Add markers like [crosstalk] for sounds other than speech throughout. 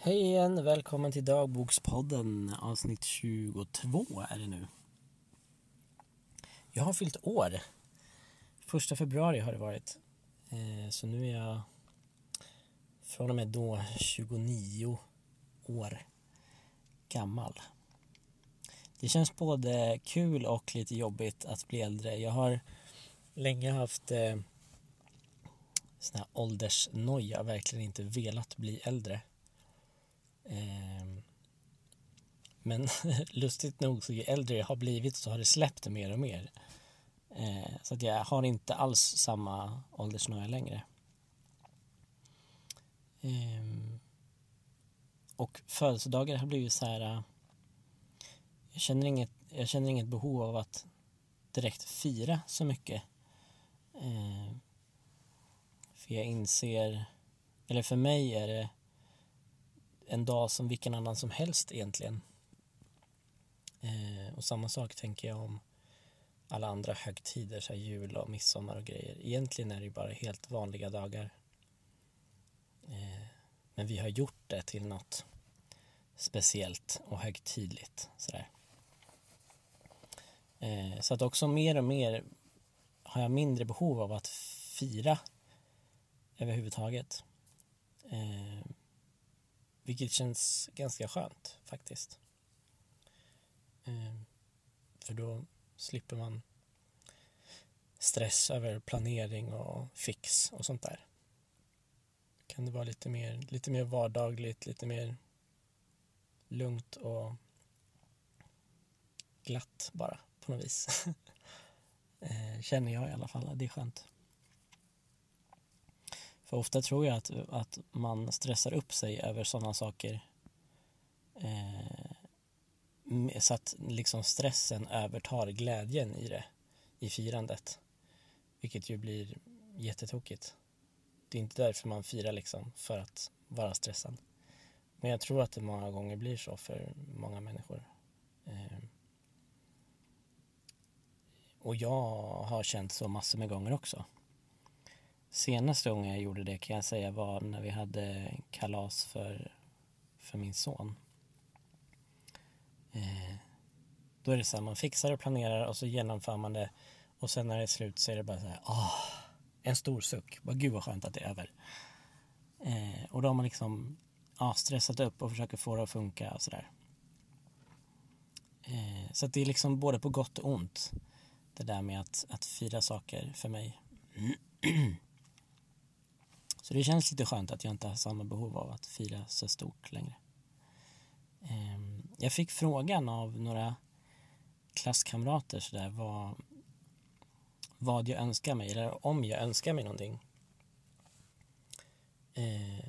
Hej igen, välkommen till Dagbokspodden avsnitt 22 är det nu. Jag har fyllt år. Första februari har det varit. Eh, så nu är jag från och med då 29 år gammal. Det känns både kul och lite jobbigt att bli äldre. Jag har länge haft eh, sån här åldersnoja, verkligen inte velat bli äldre. Eh, men [laughs] lustigt nog så ju äldre jag har blivit så har det släppt mer och mer. Eh, så att jag har inte alls samma åldersnoja längre. Eh, och födelsedagar har blivit så här. Eh, jag känner inget, jag känner inget behov av att direkt fira så mycket. Eh, för jag inser, eller för mig är det en dag som vilken annan som helst egentligen. Och samma sak tänker jag om alla andra högtider, så jul och midsommar och grejer. Egentligen är det ju bara helt vanliga dagar. Eh, men vi har gjort det till något speciellt och högtidligt. Sådär. Eh, så att också mer och mer har jag mindre behov av att fira överhuvudtaget. Eh, vilket känns ganska skönt faktiskt. Eh, för då slipper man stress över planering och fix och sånt där. Kan det vara lite mer, lite mer vardagligt, lite mer lugnt och glatt bara på något vis. [laughs] Eh, känner jag i alla fall, det är skönt. För ofta tror jag att, att man stressar upp sig över sådana saker eh, så att liksom stressen övertar glädjen i det, i firandet. Vilket ju blir jättetokigt. Det är inte därför man firar liksom, för att vara stressad. Men jag tror att det många gånger blir så för många människor. Eh, och jag har känt så massor med gånger också. Senaste gången jag gjorde det kan jag säga var när vi hade kalas för, för min son. Eh, då är det så här, man fixar och planerar och så genomför man det och sen när det är slut så är det bara så här, åh, en stor suck. Bara, gud vad skönt att det är över. Eh, och då har man liksom ja, stressat upp och försöker få det att funka och sådär. Eh, så att det är liksom både på gott och ont. Det där med att, att fira saker för mig. [clears throat] Så det känns lite skönt att jag inte har samma behov av att fira så stort längre. Ehm, jag fick frågan av några klasskamrater sådär vad, vad jag önskar mig eller om jag önskar mig någonting. Eh,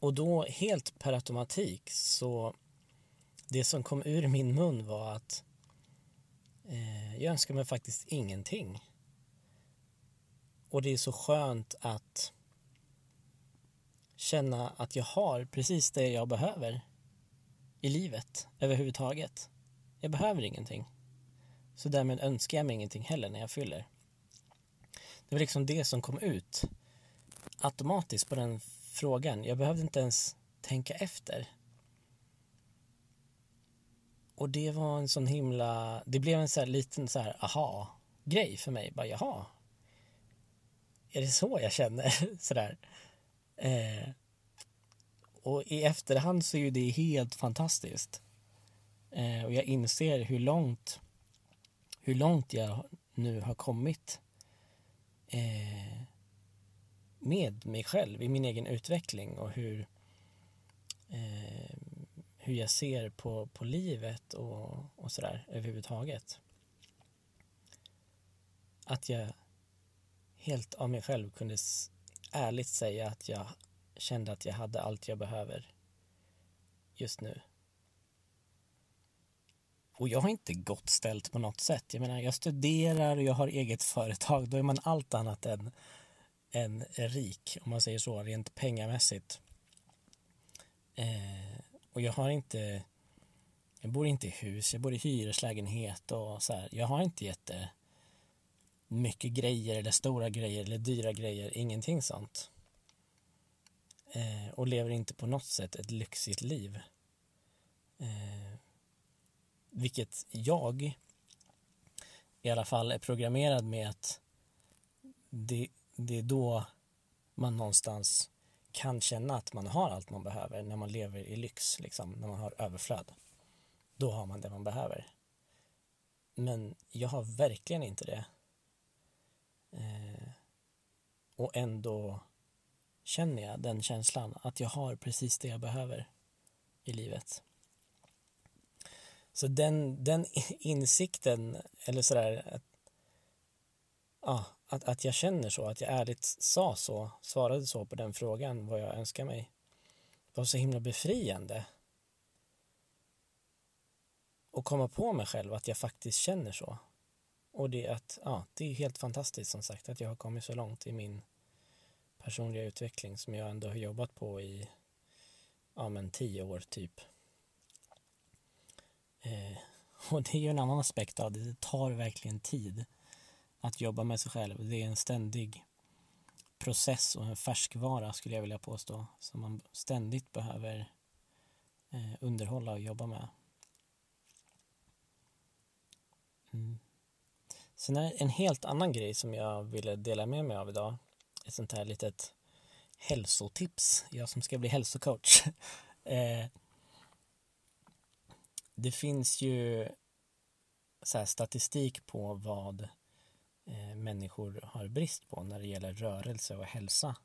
och då helt per automatik så det som kom ur min mun var att eh, jag önskar mig faktiskt ingenting. Och det är så skönt att känna att jag har precis det jag behöver i livet överhuvudtaget. Jag behöver ingenting. Så därmed önskar jag mig ingenting heller när jag fyller. Det var liksom det som kom ut automatiskt på den frågan. Jag behövde inte ens tänka efter. Och det var en sån himla, det blev en sån här liten så här aha-grej för mig. Bara jaha, är det så jag känner? [laughs] Sådär. Eh, och i efterhand så är ju det helt fantastiskt. Eh, och jag inser hur långt, hur långt jag nu har kommit eh, med mig själv i min egen utveckling och hur, eh, hur jag ser på, på livet och, och sådär överhuvudtaget. Att jag helt av mig själv kunde ärligt säga att jag kände att jag hade allt jag behöver just nu. Och jag har inte gott ställt på något sätt. Jag menar, jag studerar och jag har eget företag. Då är man allt annat än, än rik, om man säger så, rent pengamässigt. Eh, och jag har inte, jag bor inte i hus, jag bor i hyreslägenhet och så här. Jag har inte jätte mycket grejer eller stora grejer eller dyra grejer, ingenting sånt. Eh, och lever inte på något sätt ett lyxigt liv. Eh, vilket jag i alla fall är programmerad med att det, det är då man någonstans kan känna att man har allt man behöver när man lever i lyx, liksom, när man har överflöd. Då har man det man behöver. Men jag har verkligen inte det. Eh, och ändå känner jag den känslan att jag har precis det jag behöver i livet. Så den, den [laughs] insikten, eller sådär, att, ja, att, att jag känner så, att jag ärligt sa så, svarade så på den frågan, vad jag önskar mig, var så himla befriande. Och komma på mig själv att jag faktiskt känner så. Och det, att, ja, det är helt fantastiskt som sagt att jag har kommit så långt i min personliga utveckling som jag ändå har jobbat på i ja, men tio år typ. Eh, [laughs] och det är ju en annan aspekt av det. Det tar verkligen tid att jobba med sig själv. Det är en ständig process och en färskvara skulle jag vilja påstå som man ständigt behöver eh, underhålla och jobba med. Mm. Sen är det en helt annan grej som jag ville dela med mig av idag. Ett sånt här litet hälsotips. Jag som ska bli hälsocoach. [laughs] eh, det finns ju så statistik på vad eh, människor har brist på när det gäller rörelse och hälsa.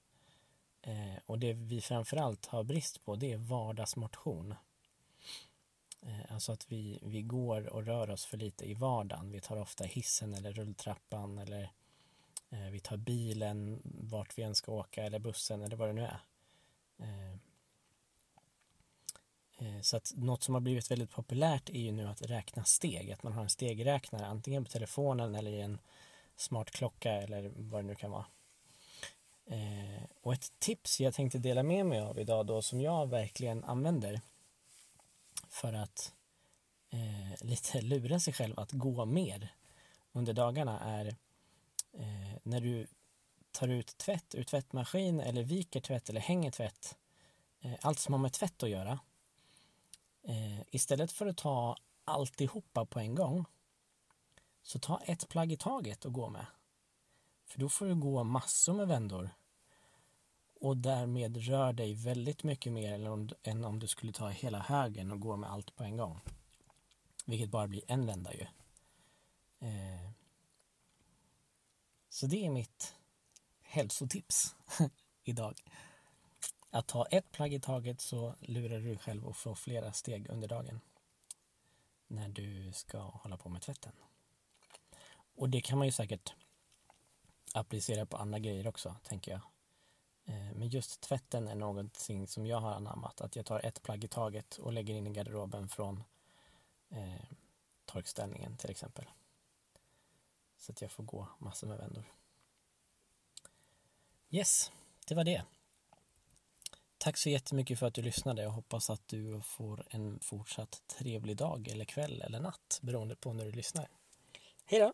Eh, och det vi framförallt har brist på det är vardagsmotion. Eh, alltså att vi, vi går och rör oss för lite i vardagen. Vi tar ofta hissen eller rulltrappan eller Eh, vi tar bilen vart vi än ska åka eller bussen eller vad det nu är. Eh, eh, så att något som har blivit väldigt populärt är ju nu att räkna steg, att man har en stegräknare antingen på telefonen eller i en smart klocka eller vad det nu kan vara. Och ett tips jag tänkte dela med mig av idag då som jag verkligen använder för att eh, lite lura sig själv att gå mer under dagarna är eh, när du tar ut tvätt ur tvättmaskin eller viker tvätt eller hänger tvätt, eh, allt som har med tvätt att göra, Eh, istället för att ta alltihopa på en gång så ta ett plagg i taget och gå med. För då får du gå massor med vändor och därmed rör dig väldigt mycket mer än om du skulle ta hela högen och gå med allt på en gång. Vilket bara blir en vända ju. Eh, så det är mitt hälsotips [laughs] idag. Att ta ett plagg i taget så lurar du dig själv att få flera steg under dagen när du ska hålla på med tvätten. Och det kan man ju säkert applicera på andra grejer också, tänker jag. Eh, men just tvätten är någonting som jag har anammat. Att jag tar ett plagg i taget och lägger in i garderoben från eh, torkställningen till exempel. Så att jag får gå massor med vändor. Yes, det var det. Tack så jättemycket för att du lyssnade. Jag hoppas att du får en fortsatt trevlig dag eller kväll eller natt beroende på när du lyssnar. Hej då!